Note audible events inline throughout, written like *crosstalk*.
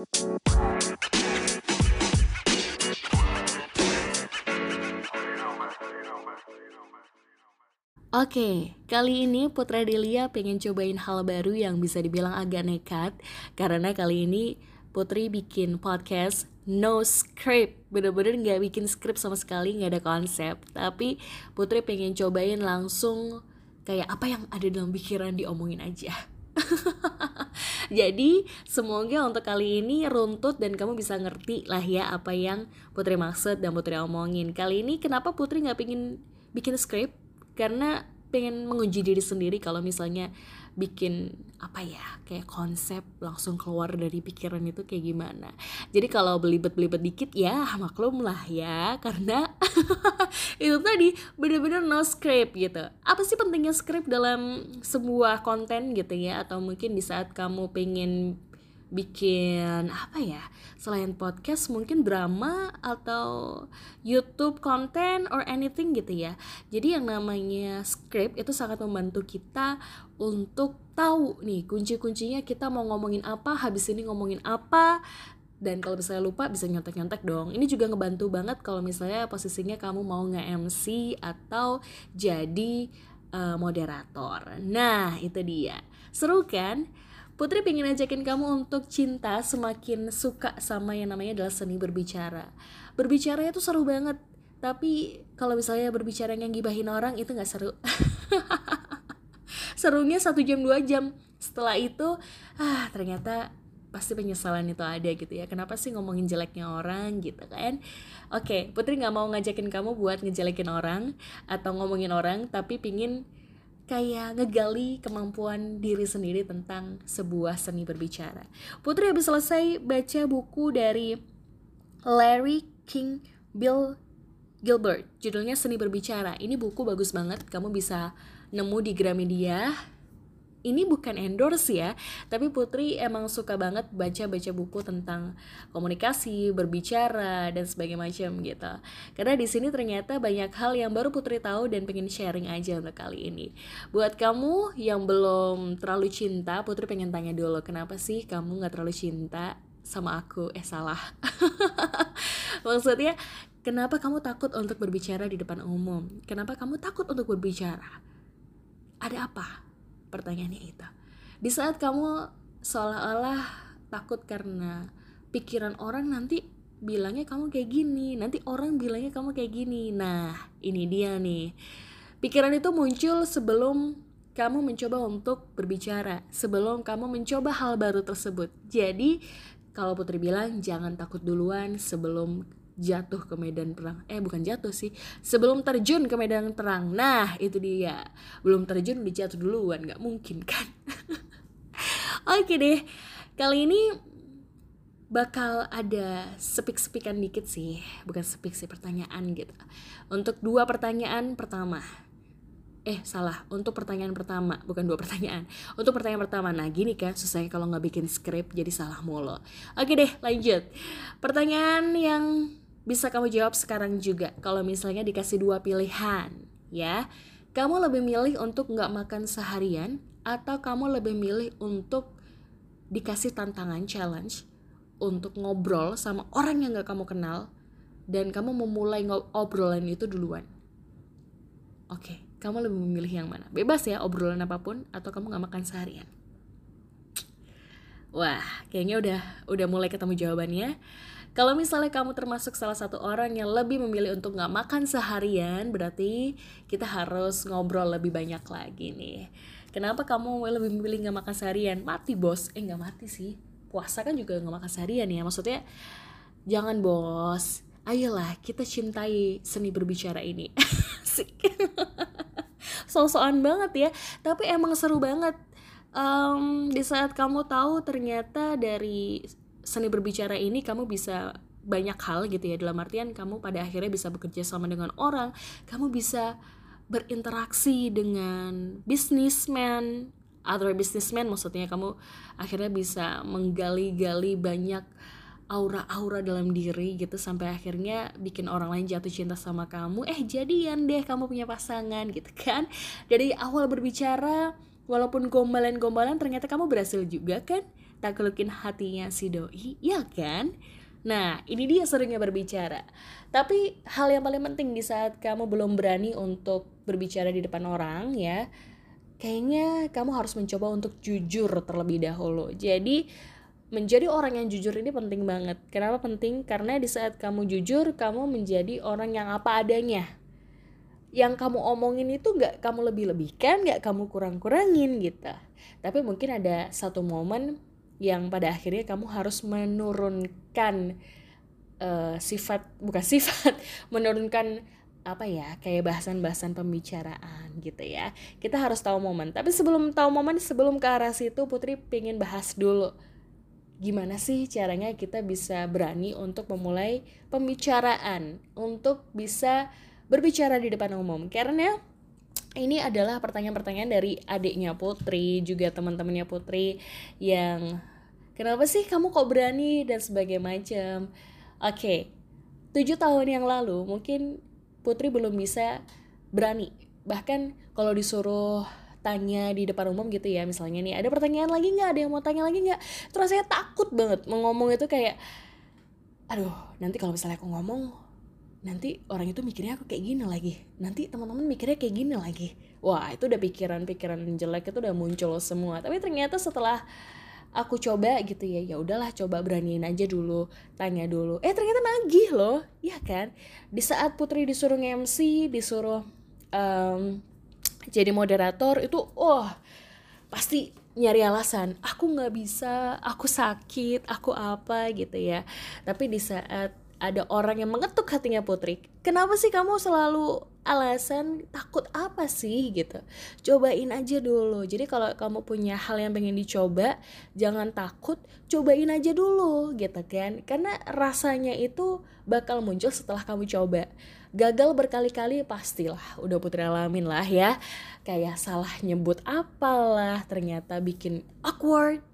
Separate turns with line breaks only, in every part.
Oke, kali ini Putra Delia pengen cobain hal baru yang bisa dibilang agak nekat Karena kali ini Putri bikin podcast no script. Bener-bener gak bikin script sama sekali, gak ada konsep. Tapi Putri pengen cobain langsung kayak apa yang ada dalam pikiran diomongin aja *laughs* *laughs* Jadi semoga untuk kali ini runtut dan kamu bisa ngerti lah ya apa yang Putri maksud dan Putri omongin. Kali ini kenapa Putri gak pengen bikin script? Karena pengen menguji diri sendiri kalau misalnya bikin apa ya kayak konsep langsung keluar dari pikiran itu kayak gimana. Jadi kalau belibet-belibet dikit ya maklum lah ya karena *laughs* itu tadi bener-bener no script gitu. Apa sih pentingnya script dalam sebuah konten gitu ya? Atau mungkin di saat kamu pengen bikin apa ya selain podcast mungkin drama atau YouTube konten or anything gitu ya. Jadi yang namanya script itu sangat membantu kita untuk tahu nih kunci-kuncinya kita mau ngomongin apa habis ini ngomongin apa dan kalau misalnya lupa bisa nyontek-nyontek dong. Ini juga ngebantu banget kalau misalnya posisinya kamu mau nge-MC atau jadi uh, moderator. Nah itu dia. Seru kan Putri pengen ajakin kamu untuk cinta semakin suka sama yang namanya adalah seni berbicara. Berbicara itu seru banget, tapi kalau misalnya berbicara yang gibahin orang itu nggak seru. *laughs* Serunya satu jam dua jam. Setelah itu, ah ternyata pasti penyesalan itu ada gitu ya kenapa sih ngomongin jeleknya orang gitu kan oke Putri nggak mau ngajakin kamu buat ngejelekin orang atau ngomongin orang tapi pingin kayak ngegali kemampuan diri sendiri tentang sebuah seni berbicara. Putri habis selesai baca buku dari Larry King Bill Gilbert, judulnya Seni Berbicara. Ini buku bagus banget, kamu bisa nemu di Gramedia ini bukan endorse ya, tapi Putri emang suka banget baca-baca buku tentang komunikasi, berbicara dan sebagainya macam gitu. Karena di sini ternyata banyak hal yang baru Putri tahu dan pengen sharing aja untuk kali ini. Buat kamu yang belum terlalu cinta, Putri pengen tanya dulu, kenapa sih kamu nggak terlalu cinta sama aku? Eh salah. *laughs* Maksudnya, kenapa kamu takut untuk berbicara di depan umum? Kenapa kamu takut untuk berbicara? Ada apa? Pertanyaannya itu di saat kamu seolah-olah takut karena pikiran orang nanti bilangnya kamu kayak gini nanti orang bilangnya kamu kayak gini. Nah ini dia nih. Pikiran itu muncul sebelum kamu mencoba untuk berbicara sebelum kamu mencoba hal baru tersebut. Jadi kalau Putri bilang jangan takut duluan sebelum jatuh ke medan perang. Eh bukan jatuh sih. Sebelum terjun ke medan perang. Nah itu dia. Belum terjun udah jatuh duluan. Nggak mungkin *laughs* kan? Oke deh. Kali ini bakal ada sepik-sepikan dikit sih. Bukan sepik sih pertanyaan gitu. Untuk dua pertanyaan pertama. Eh salah. Untuk pertanyaan pertama bukan dua pertanyaan. Untuk pertanyaan pertama. Nah gini kan susah kalau nggak bikin skrip jadi salah mulu. Oke deh lanjut. Pertanyaan yang bisa kamu jawab sekarang juga kalau misalnya dikasih dua pilihan ya. Kamu lebih milih untuk nggak makan seharian atau kamu lebih milih untuk dikasih tantangan challenge untuk ngobrol sama orang yang nggak kamu kenal dan kamu memulai obrolan itu duluan. Oke kamu lebih memilih yang mana? Bebas ya obrolan apa pun atau kamu nggak makan seharian. Wah kayaknya udah udah mulai ketemu jawabannya kalau misalnya kamu termasuk salah satu orang yang lebih memilih untuk nggak makan seharian, berarti kita harus ngobrol lebih banyak lagi nih. Kenapa kamu lebih memilih nggak makan seharian? Mati bos, eh nggak mati sih. Puasa kan juga nggak makan seharian ya. Maksudnya jangan bos. Ayolah kita cintai seni berbicara ini. *laughs* So-soan banget ya. Tapi emang seru banget. Um, di saat kamu tahu ternyata dari seni berbicara ini kamu bisa banyak hal gitu ya. Dalam artian kamu pada akhirnya bisa bekerja sama dengan orang kamu bisa berinteraksi dengan businessman other businessman maksudnya kamu akhirnya bisa menggali-gali banyak aura-aura dalam diri gitu sampai akhirnya bikin orang lain jatuh cinta sama kamu. Eh jadian deh kamu punya pasangan gitu kan. Dari awal berbicara walaupun gombalan-gombalan ternyata kamu berhasil juga kan taklukin hatinya si doi, ya kan? Nah, ini dia serunya berbicara. Tapi hal yang paling penting di saat kamu belum berani untuk berbicara di depan orang ya, kayaknya kamu harus mencoba untuk jujur terlebih dahulu. Jadi menjadi orang yang jujur ini penting banget. Kenapa penting? Karena di saat kamu jujur, kamu menjadi orang yang apa adanya. Yang kamu omongin itu gak kamu lebih-lebihkan, gak kamu kurang-kurangin gitu. Tapi mungkin ada satu momen yang pada akhirnya kamu harus menurunkan uh, sifat bukan *laughs* sifat menurunkan apa ya kayak bahasan-bahasan pembicaraan gitu ya. Kita harus tahu momen. Tapi sebelum tahu momen sebelum ke arah situ Putri pengen bahas dulu. Gimana sih caranya kita bisa berani untuk memulai pembicaraan untuk bisa berbicara di depan umum? Karena ini adalah pertanyaan-pertanyaan dari adiknya Putri juga teman-temannya Putri yang kenapa sih kamu kok berani dan sebagai macam? Oke okay, tujuh tahun yang lalu mungkin Putri belum bisa berani. Bahkan kalau disuruh tanya di depan umum gitu ya misalnya nih ada pertanyaan lagi nggak? Ada yang mau tanya lagi nggak? Terus saya takut banget mau ngomong itu kayak aduh nanti kalau misalnya aku ngomong nanti orang itu mikirnya aku kayak gini lagi. Nanti teman-teman mikirnya kayak gini lagi. Wah itu udah pikiran-pikiran jelek itu udah muncul semua. Tapi ternyata setelah aku coba gitu ya ya udahlah coba beraniin aja dulu tanya dulu. Eh ternyata nagih loh. Ya kan? Di saat Putri disuruh MC disuruh um, jadi moderator itu oh pasti nyari alasan. Aku nggak bisa aku sakit aku apa gitu ya. Tapi di saat ada orang yang mengetuk hatinya Putri. Kenapa sih kamu selalu alasan takut apa sih gitu? Cobain aja dulu. Jadi kalau kamu punya hal yang pengen dicoba, jangan takut, cobain aja dulu gitu kan. Karena rasanya itu bakal muncul setelah kamu coba. Gagal berkali-kali pastilah, udah Putri alamin lah ya. Kayak salah nyebut apalah, ternyata bikin awkward,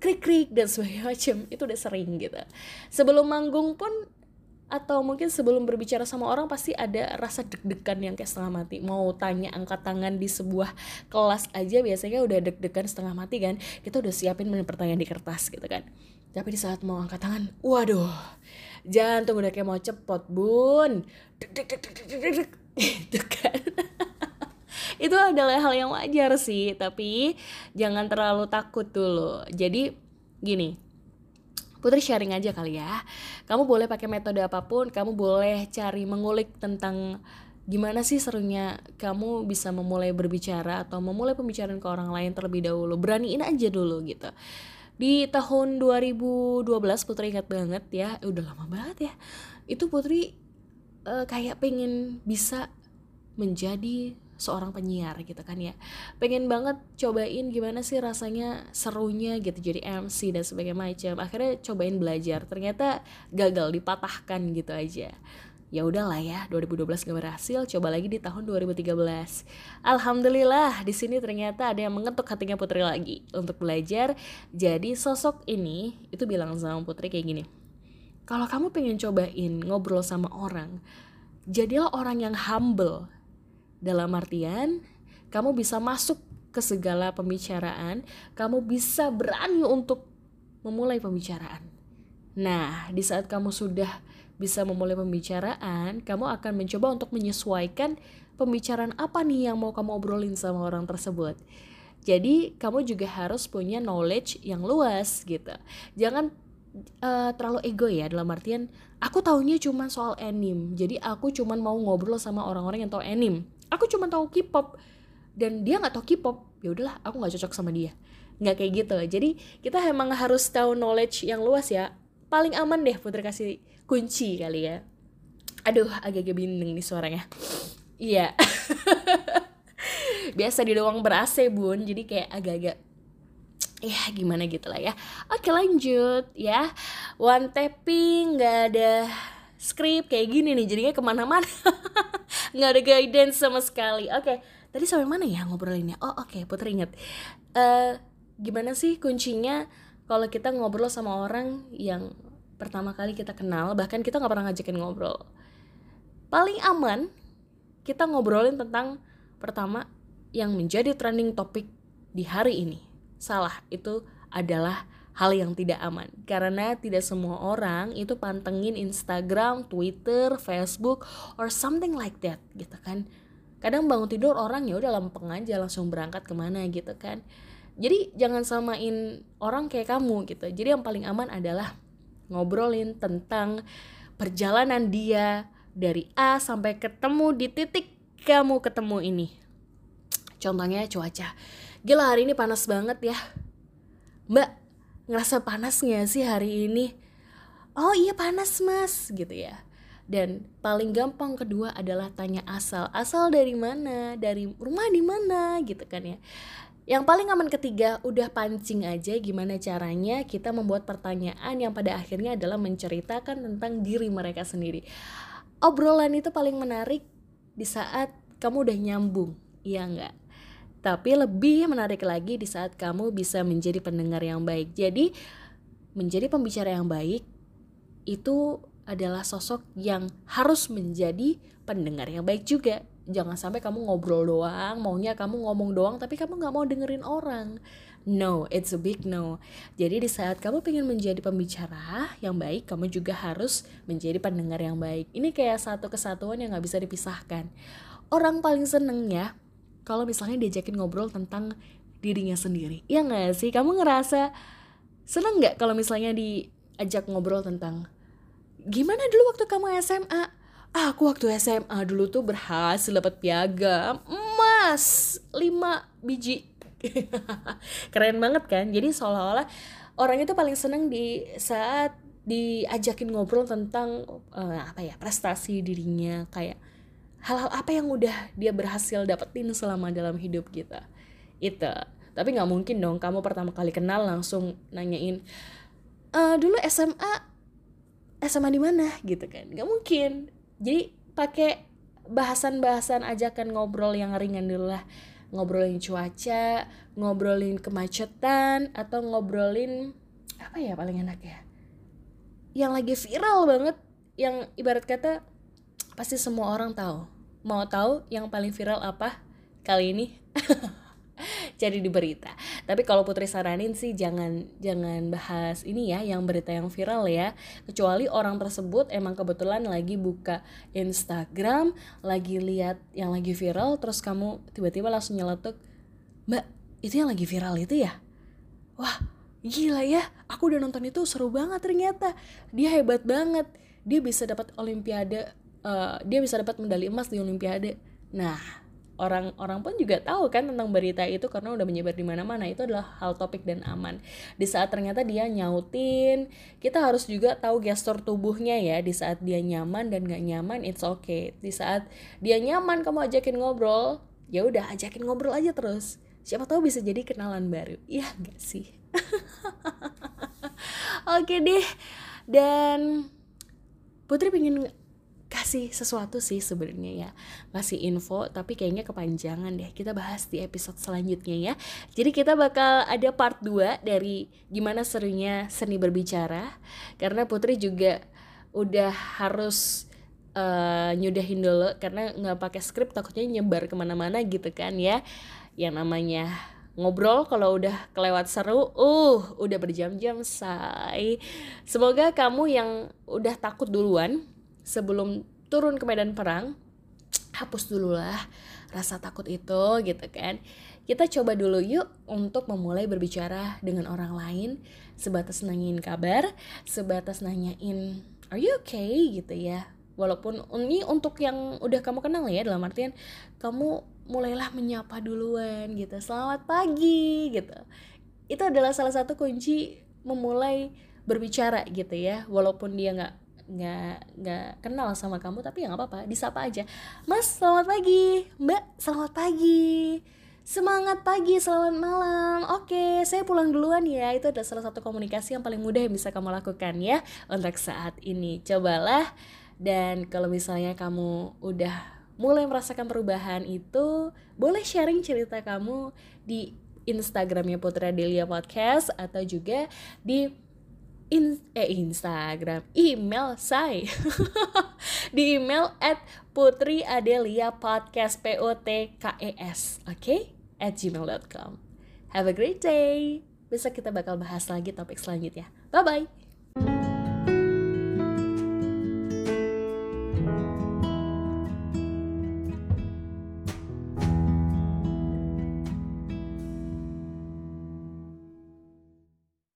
krik-krik dan sebagainya macam itu udah sering gitu. Sebelum manggung pun atau mungkin sebelum berbicara sama orang pasti ada rasa deg-degan yang kayak setengah mati. Mau tanya angkat tangan di sebuah kelas aja biasanya udah deg-degan setengah mati kan? Kita udah siapin pertanyaan di kertas gitu kan. Tapi di saat mau angkat tangan waduh jantung udah kayak mau cepot bun. Deg deg deg deg deg deg. *laughs* Gitu kan. *laughs* Itu adalah hal yang wajar sih tapi jangan terlalu takut dulu. Jadi gini Putri sharing aja kali ya. Kamu boleh pakai metode apa pun, kamu boleh cari mengulik tentang gimana sih serunya kamu bisa memulai berbicara atau memulai pembicaraan ke orang lain terlebih dahulu. Beraniin aja dulu gitu. Di tahun 2012 Putri ingat banget ya, udah lama banget ya. Itu Putri uh, kayak pengen bisa menjadi seorang penyiar gitu kan ya. Pengen banget cobain gimana sih rasanya serunya gitu jadi MC dan sebagainya macam. Akhirnya cobain belajar ternyata gagal dipatahkan gitu aja. Ya udahlah ya 2012 gak berhasil coba lagi di tahun 2013 alhamdulillah di sini ternyata ada yang mengetuk hatinya Putri lagi untuk belajar. Jadi sosok ini itu bilang sama Putri kayak gini kalau kamu pengen cobain ngobrol sama orang jadilah orang yang humble dalam artian, kamu bisa masuk ke segala pembicaraan, kamu bisa berani untuk memulai pembicaraan. Nah, di saat kamu sudah bisa memulai pembicaraan, kamu akan mencoba untuk menyesuaikan pembicaraan apa nih yang mau kamu obrolin sama orang tersebut. Jadi, kamu juga harus punya knowledge yang luas gitu. Jangan uh, terlalu ego ya dalam artian aku taunya cuma soal anime. Jadi aku cuma mau ngobrol sama orang-orang yang tahu anime aku cuma tahu K-pop dan dia nggak tahu K-pop. Ya udahlah aku nggak cocok sama dia. Nggak kayak gitu. Jadi kita emang harus tahu knowledge yang luas ya. Paling aman deh putri kasih kunci kali ya. Aduh agak-agak bindeng nih suaranya. Iya. *laughs* Biasa di doang ber AC bun. Jadi kayak agak-agak ya gimana gitu lah ya. Oke lanjut ya. One tapping nggak ada script kayak gini nih. Jadinya ke mana-mana *laughs* nggak ada guidance sama sekali. Oke okay. tadi sampai mana ya ngobrolinnya? Oh oke okay, putri inget uh, gimana sih kuncinya kalau kita ngobrol sama orang yang pertama kali kita kenal bahkan kita nggak pernah ngajakin ngobrol? Paling aman kita ngobrolin tentang pertama yang menjadi trending topik di hari ini. Salah itu adalah hal yang tidak aman. Karena tidak semua orang itu pantengin Instagram, Twitter, Facebook or something like that gitu kan. Kadang bangun tidur orang ya udah lempeng aja langsung berangkat ke mana gitu kan. Jadi jangan samain orang kayak kamu gitu. Jadi yang paling aman adalah ngobrolin tentang perjalanan dia dari A sampai ketemu di titik kamu ketemu ini. Contohnya cuaca. Gila hari ini panas banget ya. Mbak ngerasa panas gak sih hari ini? Oh iya panas mas gitu ya. Dan paling gampang kedua adalah tanya asal. Asal dari mana? Dari rumah di mana? Gitu kan ya. Yang paling aman ketiga udah pancing aja gimana caranya kita membuat pertanyaan yang pada akhirnya adalah menceritakan tentang diri mereka sendiri. Obrolan itu paling menarik di saat kamu udah nyambung iya enggak tapi lebih menarik lagi di saat kamu bisa menjadi pendengar yang baik. Jadi, menjadi pembicara yang baik itu adalah sosok yang harus menjadi pendengar yang baik juga. Jangan sampai kamu ngobrol doang, maunya kamu ngomong doang, tapi kamu gak mau dengerin orang. No, it's a big no. Jadi di saat kamu pengen menjadi pembicara yang baik, kamu juga harus menjadi pendengar yang baik. Ini kayak satu kesatuan yang gak bisa dipisahkan. Orang paling seneng ya kalau misalnya diajakin ngobrol tentang dirinya sendiri. Iya gak sih? Kamu ngerasa seneng gak kalau misalnya diajak ngobrol tentang gimana dulu waktu kamu SMA? Ah, aku waktu SMA dulu tuh berhasil dapat piagam emas 5 biji. *laughs* Keren banget kan? Jadi seolah-olah orang itu paling seneng di saat diajakin ngobrol tentang uh, apa ya prestasi dirinya kayak hal-hal apa yang udah dia berhasil dapetin selama dalam hidup kita. Itu. Tapi nggak mungkin dong kamu pertama kali kenal langsung nanyain e, dulu SMA SMA di mana? Gitu kan. Nggak mungkin. Jadi pakai bahasan-bahasan ajakan ngobrol yang ringan dulu lah. Ngobrolin cuaca ngobrolin kemacetan atau ngobrolin apa ya paling enak ya? Yang lagi viral banget yang ibarat kata pasti semua orang tahu Mau tahu yang paling viral apa kali ini? *laughs* jadi di berita. Tapi kalau Putri saranin sih jangan jangan bahas ini ya yang berita yang viral ya. Kecuali orang tersebut emang kebetulan lagi buka Instagram, lagi lihat yang lagi viral terus kamu tiba-tiba langsung nyeletuk, "Mbak, itu yang lagi viral itu ya?" Wah, gila ya. Aku udah nonton itu seru banget ternyata. Dia hebat banget. Dia bisa dapat olimpiade uh, dia bisa dapat medali emas di olimpiade. Nah orang-orang pun juga tahu kan tentang berita itu karena udah menyebar di mana-mana. Itu adalah hal topik dan aman. Di saat ternyata dia nyautin kita harus juga tahu gestur tubuhnya ya. Di saat dia nyaman dan gak nyaman it's okay. Di saat dia nyaman kamu ajakin ngobrol ya udah ajakin ngobrol aja terus. Siapa tahu bisa jadi kenalan baru. Iya gak sih? *laughs* Oke deh. Dan Putri pengen kasih sesuatu sih sebenarnya ya. Kasih info tapi kayaknya kepanjangan deh. Kita bahas di episode selanjutnya ya. Jadi kita bakal ada part 2 dari gimana serunya seni berbicara. Karena Putri juga udah harus uh, nyudahin dulu. Karena nggak pakai skrip takutnya nyebar ke mana-mana gitu kan ya. Yang namanya ngobrol kalau udah kelewat seru uh udah berjam-jam say. Semoga kamu yang udah takut duluan sebelum turun ke medan perang hapus dulu lah rasa takut itu gitu kan. Kita coba dulu yuk untuk memulai berbicara dengan orang lain sebatas nanyain kabar sebatas nanyain are you okay? gitu ya. Walaupun ini untuk yang udah kamu kenal ya dalam artian kamu mulailah menyapa duluan gitu selamat pagi gitu. Itu adalah salah satu kunci memulai berbicara gitu ya walaupun dia nggak nggak nggak kenal sama kamu tapi ya nggak apa-apa disapa aja. Mas selamat pagi. Mbak selamat pagi. Semangat pagi selamat malam. Oke saya pulang duluan ya. Itu adalah salah satu komunikasi yang paling mudah yang bisa kamu lakukan ya untuk saat ini. Cobalah. Dan kalau misalnya kamu udah mulai merasakan perubahan itu boleh sharing cerita kamu di Instagramnya Putra Delia Podcast atau juga di in eh Instagram. Email saya *laughs* di email at putri adelia podcast p o t k e s oke? Okay? at gmail.com have a great day. Besok kita bakal bahas lagi topik selanjutnya. Bye bye